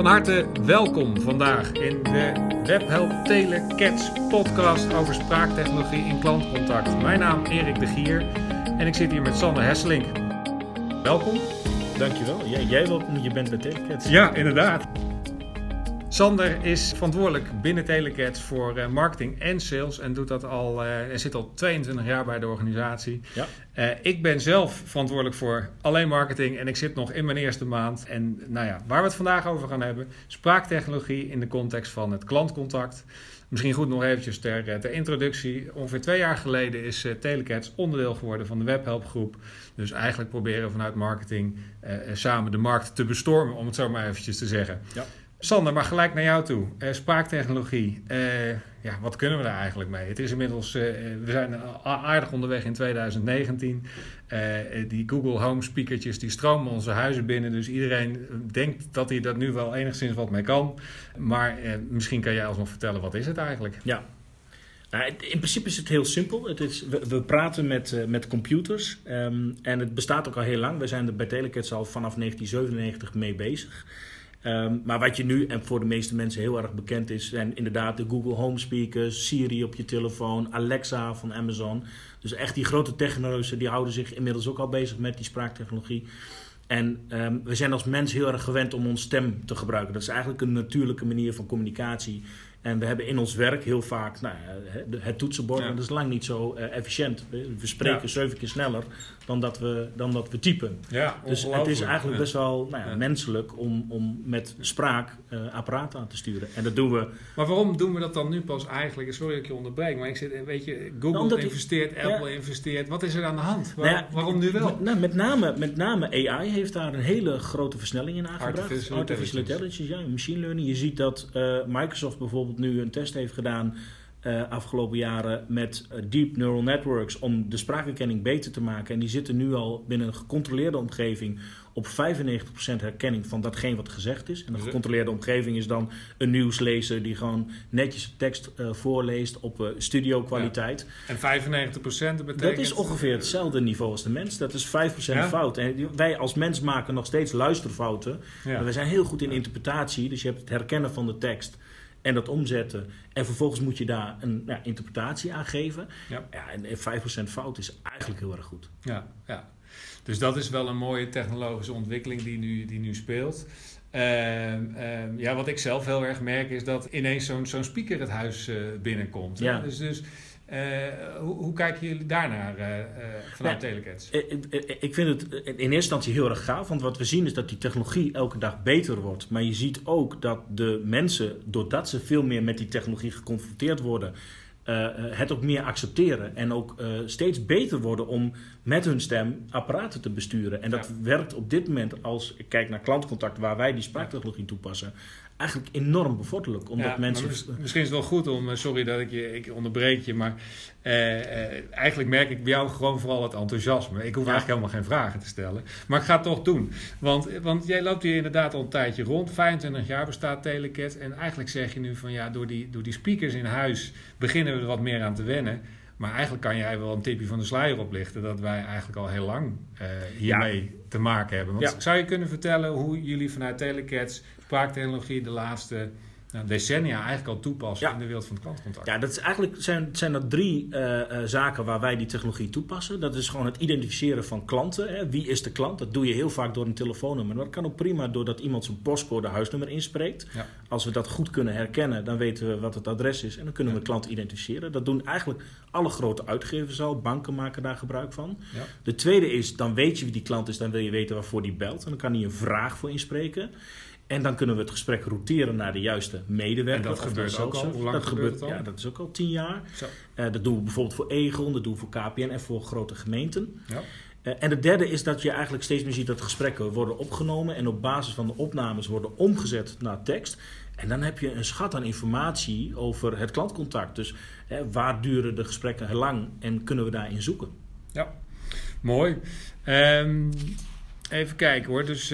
Van harte welkom vandaag in de WebHelp Telecats podcast over spraaktechnologie in klantcontact. Mijn naam Erik de Gier en ik zit hier met Sander Hesselink. Welkom. Dankjewel. Jij, jij welkom, je bent bij Telecats. Ja, inderdaad. Sander is verantwoordelijk binnen Telecats voor uh, marketing en sales en doet dat al, uh, zit al 22 jaar bij de organisatie. Ja. Uh, ik ben zelf verantwoordelijk voor alleen marketing en ik zit nog in mijn eerste maand. En nou ja, waar we het vandaag over gaan hebben, spraaktechnologie in de context van het klantcontact. Misschien goed nog eventjes ter, ter introductie. Ongeveer twee jaar geleden is Telecats onderdeel geworden van de webhelpgroep. Dus eigenlijk proberen we vanuit marketing samen de markt te bestormen, om het zo maar eventjes te zeggen. Ja. Sander, maar gelijk naar jou toe. Uh, spraaktechnologie. Uh, ja, wat kunnen we daar eigenlijk mee? Het is inmiddels, uh, we zijn aardig onderweg in 2019. die Google Home speakertjes die stromen onze huizen binnen. Dus iedereen denkt dat hij dat nu wel enigszins wat mee kan. Maar misschien kan jij alsnog vertellen, wat is het eigenlijk? Ja, nou, in principe is het heel simpel. Het is, we, we praten met, met computers um, en het bestaat ook al heel lang. We zijn er bij Telecats al vanaf 1997 mee bezig. Um, maar wat je nu, en voor de meeste mensen heel erg bekend is, zijn inderdaad de Google Home speakers, Siri op je telefoon, Alexa van Amazon. Dus echt die grote technologen, die houden zich inmiddels ook al bezig met die spraaktechnologie. En um, we zijn als mens heel erg gewend om ons stem te gebruiken. Dat is eigenlijk een natuurlijke manier van communicatie. En we hebben in ons werk heel vaak nou, het toetsenbord, ja. dat is lang niet zo uh, efficiënt. We spreken ja. zeven keer sneller dan dat we, dan dat we typen. Ja, dus het is eigenlijk best wel nou ja, menselijk om, om met spraak uh, apparaten aan te sturen. En dat doen we. Maar waarom doen we dat dan nu pas eigenlijk? Sorry dat ik je onderbreek, maar ik zit, weet je, Google nou, investeert, ik, Apple investeert. Wat is er aan de hand? Waar, nou waarom nu wel? Nou, met, name, met name AI heeft daar een hele grote versnelling in aangebracht. Artificial, Artificial intelligence, ja, machine learning. Je ziet dat uh, Microsoft bijvoorbeeld nu een test heeft gedaan uh, afgelopen jaren met uh, deep neural networks om de spraakherkenning beter te maken. En die zitten nu al binnen een gecontroleerde omgeving op 95% herkenning van datgene wat gezegd is. En een gecontroleerde omgeving is dan een nieuwslezer die gewoon netjes tekst uh, voorleest op studio kwaliteit. Ja. En 95% betekent? Dat is ongeveer hetzelfde niveau als de mens. Dat is 5% ja? fout. En wij als mens maken nog steeds luisterfouten. Ja. We zijn heel goed in interpretatie. Dus je hebt het herkennen van de tekst en dat omzetten. En vervolgens moet je daar een ja, interpretatie aan geven. Ja. Ja, en 5% fout is eigenlijk heel erg goed. Ja, ja. Dus dat is wel een mooie technologische ontwikkeling die nu, die nu speelt. Uh, uh, ja, wat ik zelf heel erg merk is dat ineens zo'n zo'n speaker het huis uh, binnenkomt. Ja. Dus, dus hoe, hoe, kijken jullie daarnaar uh, uh, vanuit ja, Telecats? Ik vind het in eerste instantie heel erg gaaf, want wat we zien is dat die technologie elke dag beter wordt. Maar je ziet ook dat de mensen, doordat ze veel meer met die technologie geconfronteerd worden, het ook meer accepteren en ook steeds beter worden om met hun stem apparaten te besturen. En dat ja. werkt op dit moment, als ik kijk naar klantcontact waar wij die spraaktechnologie toepassen, eigenlijk enorm bevorderlijk. Omdat ja, mensen... Misschien is het wel goed om, sorry dat ik je ik onderbreek je, maar uh, uh, eigenlijk merk ik bij jou gewoon vooral het enthousiasme. Ik hoef ja. eigenlijk helemaal geen vragen te stellen, maar ik ga het toch doen. Want, want jij loopt hier inderdaad al een tijdje rond. 25 jaar bestaat Telecat en eigenlijk zeg je nu van ja, door die, door die speakers in huis beginnen we er wat meer aan te wennen. Maar eigenlijk kan jij wel een tipje van de sluier oplichten dat wij eigenlijk al heel lang hiermee ja. te maken hebben. Want ja. zou je kunnen vertellen hoe jullie vanuit Telecats spraaktechnologie de laatste nou, decennia eigenlijk al toepassen ja. in de wereld van het klantcontact? Ja, dat is eigenlijk zijn, zijn dat drie uh, uh, zaken waar wij die technologie toepassen. Dat is gewoon het identificeren van klanten. Hè. Wie is de klant? Dat doe je heel vaak door een telefoonnummer. Maar dat kan ook prima doordat iemand zijn postcode huisnummer inspreekt. Ja. Als we dat goed kunnen herkennen, dan weten we wat het adres is en dan kunnen we de klant identificeren. Dat doen eigenlijk alle grote uitgevers al. Banken maken daar gebruik van. De tweede is, dan weet je wie die klant is, dan wil je weten waarvoor die belt. En dan kan hij een vraag voor inspreken. En dan kunnen we het gesprek routeren naar de juiste medewerker. En dat gebeurt ook al? Hoe lang dat gebeurt al? Ja, dat is ook al tien jaar. Uh, dat doen we bijvoorbeeld voor Egon, dat doen we voor KPN en voor grote gemeenten. Ja. Uh, en het derde is dat je eigenlijk steeds meer ziet dat gesprekken worden opgenomen en op basis van de opnames worden omgezet naar tekst. En dan heb je een schat aan informatie over het klantcontact. Dus hè, waar duren de gesprekken lang en kunnen we daarin zoeken? Ja, mooi. Um, even kijken hoor. Dus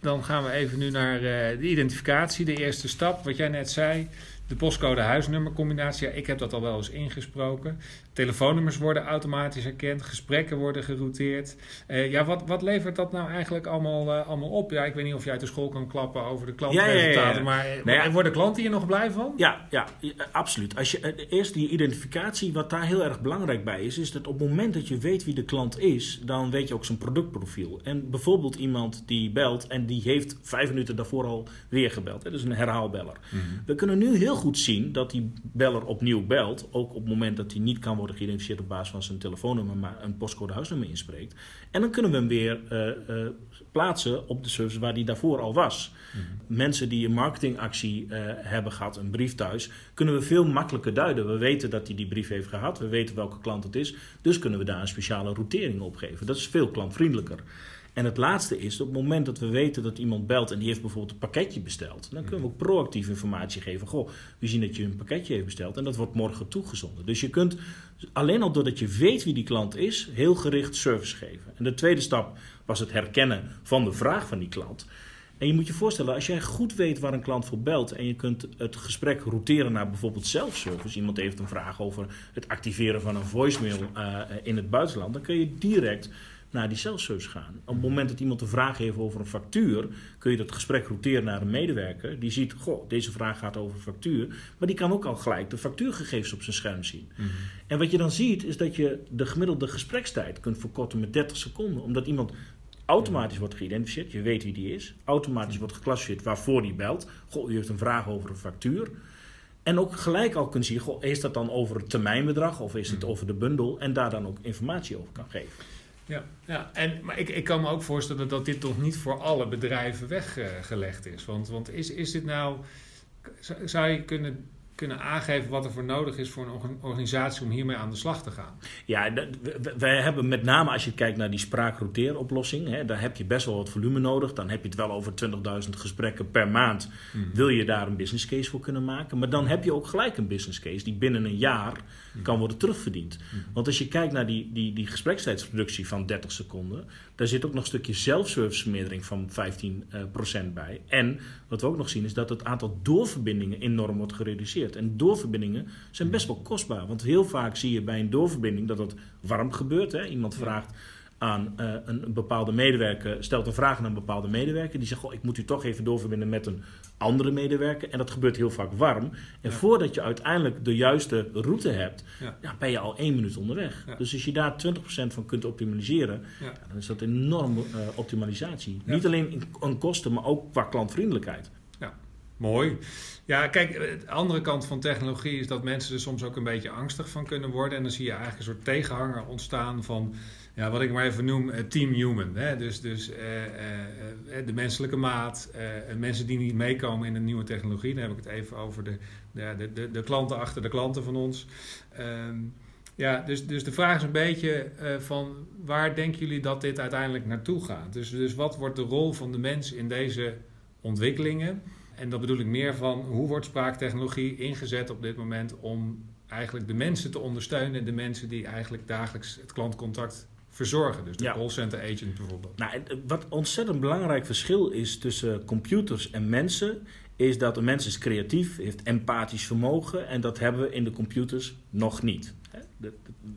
dan gaan we even nu naar uh, de identificatie, de eerste stap. Wat jij net zei, De postcode huisnummercombinatie, ja, ik heb dat al wel eens ingesproken. Telefoonnummers worden automatisch herkend, gesprekken worden gerouteerd. Uh, ja, wat, wat levert dat nou eigenlijk allemaal, uh, allemaal op? Ja, ik weet niet of je uit de school kan klappen over de klantresultaten, ja, ja, maar nou worden klanten hier nog blij van? Ja, ja absoluut. Als je, eerst die identificatie, wat daar heel erg belangrijk bij is, is dat op het moment dat je weet wie de klant is, dan weet je ook zijn productprofiel. En bijvoorbeeld iemand die belt en die heeft vijf minuten daarvoor al weer gebeld. Hè, dus een herhaalbeller. Mm -hmm. We kunnen nu heel goed zien dat die beller opnieuw belt. Ook op het moment dat hij niet kan worden geïdentificeerd op basis van zijn telefoonnummer, maar een postcode huisnummer inspreekt. En dan kunnen we hem weer uh, uh, plaatsen op de service waar hij daarvoor al was. Mm -hmm. Mensen die een marketingactie uh, hebben gehad, een brief thuis, kunnen we veel makkelijker duiden. We weten dat hij die brief heeft gehad, we weten welke klant het is, dus kunnen we daar een speciale routering op geven. Dat is veel klantvriendelijker. En het laatste is, op het moment dat we weten dat iemand belt en die heeft bijvoorbeeld een pakketje besteld, dan kunnen we ook proactief informatie geven. Goh, we zien dat je een pakketje heeft besteld en dat wordt morgen toegezonden. Dus je kunt alleen al doordat je weet wie die klant is, heel gericht service geven. En de tweede stap was het herkennen van de vraag van die klant. En je moet je voorstellen, als jij goed weet waar een klant voor belt en je kunt het gesprek routeren naar bijvoorbeeld self-service, iemand heeft een vraag over het activeren van een voicemail uh, in het buitenland, dan kun je direct naar die self-service gaan. Op het moment dat iemand een vraag heeft over een factuur, kun je dat gesprek routeren naar een medewerker. Die ziet, goh, deze vraag gaat over factuur. Maar die kan ook al gelijk de factuurgegevens op zijn scherm zien. Mm -hmm. En wat je dan ziet, is dat je de gemiddelde gesprekstijd kunt verkorten met 30 seconden. Omdat iemand automatisch wordt geïdentificeerd, je weet wie die is. Automatisch wordt geclassificeerd waarvoor die belt. Goh, u heeft een vraag over een factuur. En ook gelijk al kunt zien, goh, is dat dan over het termijnbedrag of is het over de bundel? En daar dan ook informatie over kan geven. Ja, ja. En, maar ik, ik kan me ook voorstellen dat dit toch niet voor alle bedrijven weggelegd is. Want, want is, is dit nou. Zou je kunnen kunnen aangeven wat er voor nodig is voor een organisatie om hiermee aan de slag te gaan? Ja, wij hebben met name als je kijkt naar die spraakrouteeroplossing, daar heb je best wel wat volume nodig. Dan heb je het wel over 20.000 gesprekken per maand. Mm. Wil je daar een business case voor kunnen maken? Maar dan heb je ook gelijk een business case die binnen een jaar mm. kan worden terugverdiend. Mm. Want als je kijkt naar die, die, die gesprekstijdsreductie van 30 seconden, daar zit ook nog een stukje zelfservice vermeerdering van 15% uh, bij. En wat we ook nog zien is dat het aantal doorverbindingen enorm wordt gereduceerd. En doorverbindingen zijn best wel kostbaar. Want heel vaak zie je bij een doorverbinding dat het warm gebeurt. Hè? Iemand vraagt aan uh, een, bepaalde medewerker, stelt een vraag aan een bepaalde medewerker. Die zegt, goh, ik moet u toch even doorverbinden met een andere medewerker. En dat gebeurt heel vaak warm. En ja. voordat je uiteindelijk de juiste route hebt, ja. Ja, ben je al één minuut onderweg. Dus als je daar 20% van kunt optimaliseren, dan is dat een enorme uh, optimalisatie. Niet alleen in, in kosten, maar ook qua klantvriendelijkheid. Mooi. Ja, kijk, de andere kant van technologie is dat mensen er soms ook een beetje angstig van kunnen worden. En dan zie je eigenlijk een soort tegenhanger ontstaan van ja, wat ik maar even noem, uh, team human. Hè? Dus, dus uh, uh, de menselijke maat, mensen die niet meekomen in een nieuwe technologie. Dan heb ik het even over de, de, de, de klanten achter de klanten van ons. Um, ja, dus, dus de vraag is een beetje van waar denken jullie dat dit uiteindelijk naartoe gaat? Dus, dus wat wordt de rol van de mens in deze ontwikkelingen? En dat bedoel ik meer van hoe wordt spraaktechnologie ingezet op dit moment om eigenlijk de mensen te ondersteunen, de mensen die eigenlijk dagelijks het klantcontact verzorgen. Dus de ja. callcenter agent bijvoorbeeld. Nou, wat ontzettend belangrijk verschil is tussen computers en mensen, is dat een mens is creatief, heeft empathisch vermogen en dat hebben we in de computers nog niet.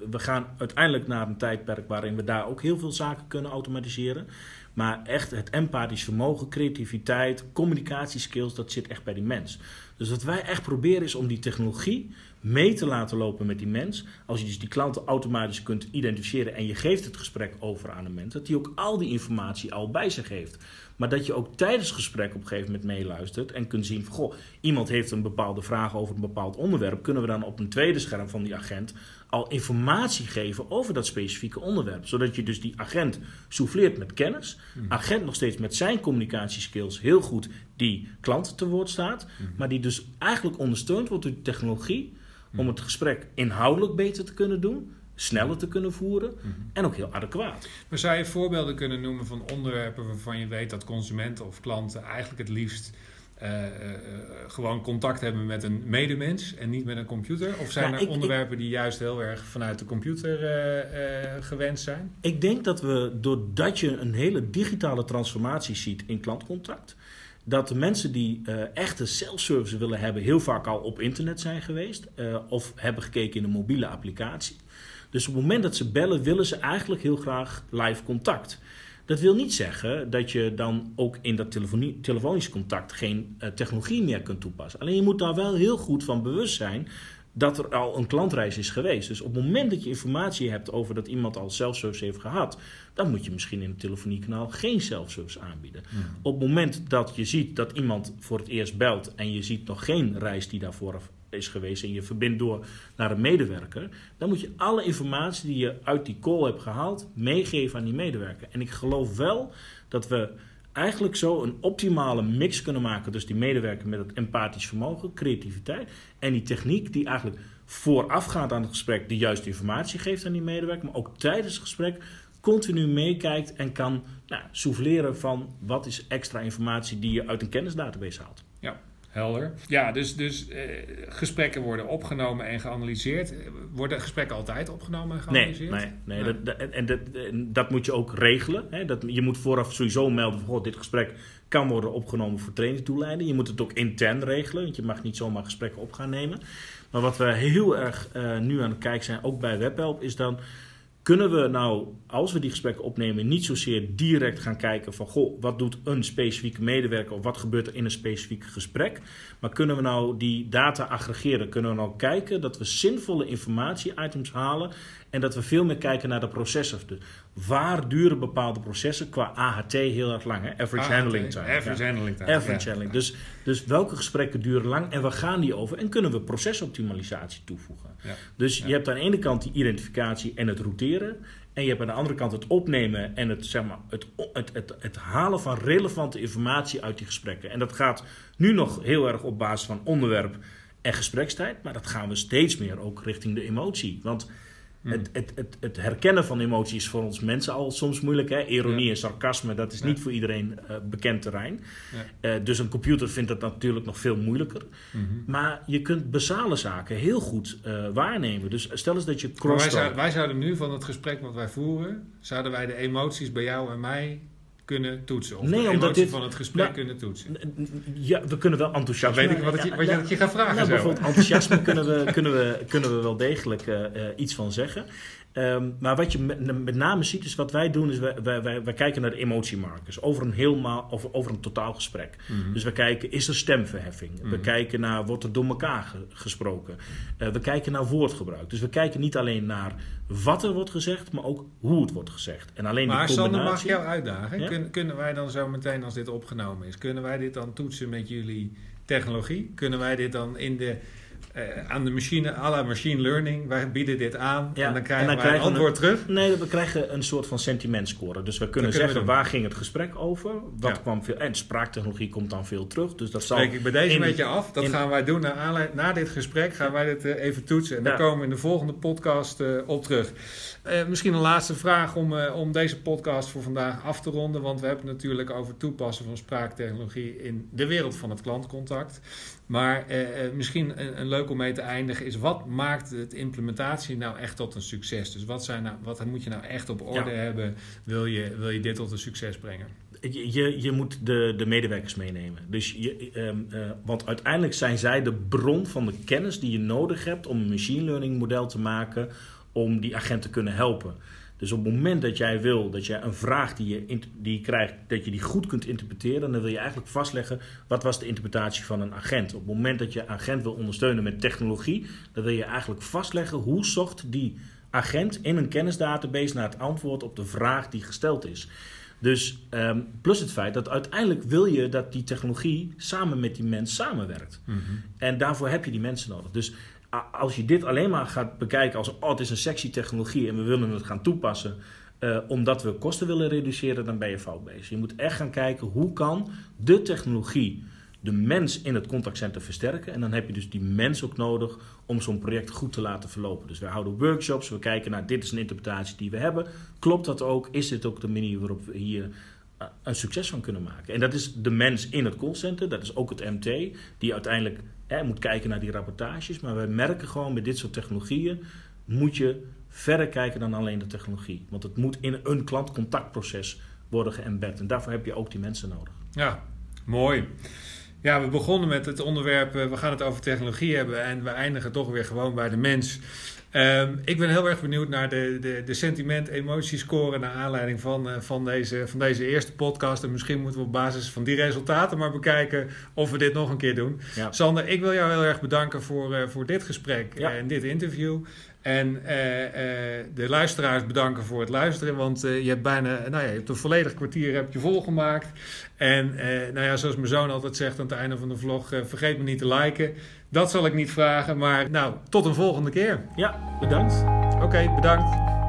We gaan uiteindelijk naar een tijdperk waarin we daar ook heel veel zaken kunnen automatiseren. Maar echt het empathisch vermogen, creativiteit, communicatieskills, dat zit echt bij die mens. Dus wat wij echt proberen is om die technologie mee te laten lopen met die mens. Als je dus die klanten automatisch kunt identificeren en je geeft het gesprek over aan een mens, dat die ook al die informatie al bij zich heeft. Maar dat je ook tijdens het gesprek op een gegeven moment meeluistert en kunt zien van goh, iemand heeft een bepaalde vraag over een bepaald onderwerp. Kunnen we dan op een tweede scherm van die agent al informatie geven over dat specifieke onderwerp. Zodat je dus die agent souffleert met kennis. Mm. Agent nog steeds met zijn communicatieskills heel goed die klant te woord staat. Mm. Maar die dus eigenlijk ondersteund wordt door technologie om het gesprek inhoudelijk beter te kunnen doen, sneller te kunnen voeren en ook heel adequaat. Maar zou je voorbeelden kunnen noemen van onderwerpen waarvan je weet dat consumenten of klanten eigenlijk het liefst uh, uh, gewoon contact hebben met een medemens en niet met een computer? Of zijn er onderwerpen die juist heel erg vanuit de computer gewenst zijn? Ik denk dat we, doordat je een hele digitale transformatie ziet in klantcontact, dat de mensen die uh, echte self-service willen hebben, heel vaak al op internet zijn geweest uh, of hebben gekeken in een mobiele applicatie. Dus op het moment dat ze bellen, willen ze eigenlijk heel graag live contact. Dat wil niet zeggen dat je dan ook in dat telefonisch contact geen uh, technologie meer kunt toepassen. Alleen je moet daar wel heel goed van bewust zijn dat er al een klantreis is geweest. Dus op het moment dat je informatie hebt over dat iemand al self-service heeft gehad, dan moet je misschien in het telefoniekanaal geen self-service aanbieden. Op het moment dat je ziet dat iemand voor het eerst belt en je ziet nog geen reis die daarvoor is geweest en je verbindt door naar een medewerker, dan moet je alle informatie die je uit die call hebt gehaald meegeven aan die medewerker. En ik geloof wel dat we eigenlijk zo een optimale mix kunnen maken. Dus die medewerker met het empathisch vermogen, creativiteit en die techniek die eigenlijk voorafgaand aan het gesprek de juiste informatie geeft aan die medewerker, maar ook tijdens het gesprek continu meekijkt en kan nou, souffleren van wat is extra informatie die je uit een kennisdatabase haalt. Helder. Ja, dus, dus eh, gesprekken worden opgenomen en geanalyseerd. Worden gesprekken altijd opgenomen en geanalyseerd? Nee, nee, nee. Dat, en dat, dat moet je ook regelen. Hè? Dat, je moet vooraf sowieso melden van dit gesprek kan worden opgenomen voor trainingsdoeleinden. Je moet het ook intern regelen, want je mag niet zomaar gesprekken op gaan nemen. Maar wat we heel erg uh, nu aan het kijken zijn, ook bij WebHelp, is dan kunnen we nou, als we die gesprekken opnemen, niet zozeer direct gaan kijken van goh, wat doet een specifieke medewerker of wat gebeurt er in een specifiek gesprek, maar kunnen we nou die data aggregeren? Kunnen we nou kijken dat we zinvolle informatie-items halen en dat we veel meer kijken naar de processen. Dus waar duren bepaalde processen qua AHT heel erg lang? Hè? Average handling time. Average handling time. Average handling. Dus, dus welke gesprekken duren lang en waar gaan die over? En kunnen we procesoptimalisatie toevoegen? Dus je hebt aan de ene kant die identificatie en het routeren. En je hebt aan de andere kant het opnemen en het, zeg maar, het, het, het, het, halen van relevante informatie uit die gesprekken. En dat gaat nu nog heel erg op basis van onderwerp en gesprekstijd. Maar dat gaan we steeds meer ook richting de emotie. Want Hmm. Het, het, het, het, herkennen van emoties is voor ons mensen al soms moeilijk. Hè? Ironie en sarcasme, dat is niet voor iedereen uh, bekend terrein. Ja. Uh, dus een computer vindt dat natuurlijk nog veel moeilijker. Mm -hmm. Maar je kunt basale zaken heel goed uh, waarnemen. Dus stel eens dat je cross. Wij, zou, wij zouden nu van het gesprek wat wij voeren, zouden wij de emoties bij jou en mij kunnen toetsen. Of nee, de omdat dit, van het gesprek nou, kunnen toetsen. Ja, we kunnen wel enthousiasme... Dan weet ik wat, je, wat, je, wat je gaat vragen. Nou, bijvoorbeeld enthousiasme kunnen, we, kunnen, we, kunnen we wel degelijk uh, uh, iets van zeggen. Um, maar wat je met, met, name ziet, is wat wij doen, is wij, wij, wij, wij kijken naar de emotiemarkers over een helemaal, over, over een totaal gesprek. Mm -hmm. Dus we kijken, is er stemverheffing? Mm -hmm. We mhm. kijken naar, wordt er door elkaar ge, gesproken? Uh, we kijken naar woordgebruik. Dus we kijken niet alleen naar wat er wordt gezegd, maar ook hoe het wordt gezegd. En alleen maar die combinatie... Sander, mag jou uitdagen? Ja? Kun, kunnen wij dan zo meteen, als dit opgenomen is, kunnen wij dit dan toetsen met jullie technologie? Kunnen wij dit dan in de uh, aan de machine, à la machine learning, wij bieden dit aan ja, en dan krijgen en dan wij een antwoord terug? Nee, we krijgen een soort van sentimentscore. Dus we kunnen zeggen we waar ging het gesprek over, wat ja. kwam veel, en spraaktechnologie komt dan veel terug. Dus dat zal Spreek ik bij deze een beetje af. Dat gaan wij doen na, na dit gesprek, gaan wij dit uh, even toetsen. En ja. daar komen we in de volgende podcast uh, op terug. misschien een laatste vraag om, om deze podcast voor vandaag af te ronden. Want we hebben het natuurlijk over toepassen van spraaktechnologie in de wereld van het klantcontact. Maar eh, eh, misschien een, een, leuk om mee te eindigen is wat maakt de implementatie nou echt tot een succes? Dus wat, zijn nou, wat moet je nou echt op orde ja. hebben? Wil je, wil je dit tot een succes brengen? Je, je moet de, de medewerkers meenemen. Dus je, um, uh, want uiteindelijk zijn zij de bron van de kennis die je nodig hebt om een machine learning model te maken om die agent te kunnen helpen. Dus op het moment dat jij wil dat jij een vraag die je, die je krijgt, dat je die goed kunt interpreteren, dan wil je eigenlijk vastleggen wat was de interpretatie van een agent. Op het moment dat je agent wil ondersteunen met technologie, dan wil je eigenlijk vastleggen hoe zocht die agent in een kennisdatabase naar het antwoord op de vraag die gesteld is. Dus um, plus het feit dat uiteindelijk wil je dat die technologie samen met die mens samenwerkt. Mm -hmm. En daarvoor heb je die mensen nodig. Dus als je dit alleen maar gaat bekijken als oh, het is een sexy technologie en we willen het gaan toepassen uh, omdat we kosten willen reduceren, dan ben je fout bezig. Je moet echt gaan kijken hoe kan de technologie de mens in het contactcenter versterken. En dan heb je dus die mens ook nodig om zo'n project goed te laten verlopen. Dus we houden workshops, we kijken naar dit is een interpretatie die we hebben. Klopt dat ook? Is dit ook de manier waarop we hier uh, een succes van kunnen maken? En dat is de mens in het callcenter, dat is ook het MT, die uiteindelijk je moet kijken naar die rapportages. Maar we merken gewoon met dit soort technologieën moet je verder kijken dan alleen de technologie. Want het moet in een klantcontactproces worden geëmbed. En daarvoor heb je ook die mensen nodig. Ja, Mooi. Ja, we begonnen met het onderwerp, we gaan het over technologie hebben en we eindigen toch weer gewoon bij de mens. Um, ik ben heel erg benieuwd naar de, de, de sentiment-emotiescore naar aanleiding van, uh, van, deze, van deze eerste podcast. En misschien moeten we op basis van die resultaten maar bekijken of we dit nog een keer doen. Ja. Sander, ik wil jou heel erg bedanken voor, uh, voor dit gesprek ja. en dit interview. En uh, de luisteraars bedanken voor het luisteren, want je hebt bijna, nou ja, je hebt een volledig kwartier heb je volgemaakt. En nou ja, zoals mijn zoon altijd zegt aan het einde van de vlog, vergeet me niet te liken. Dat zal ik niet vragen, maar nou, tot een volgende keer. Ja, bedankt. Oké, okay, bedankt.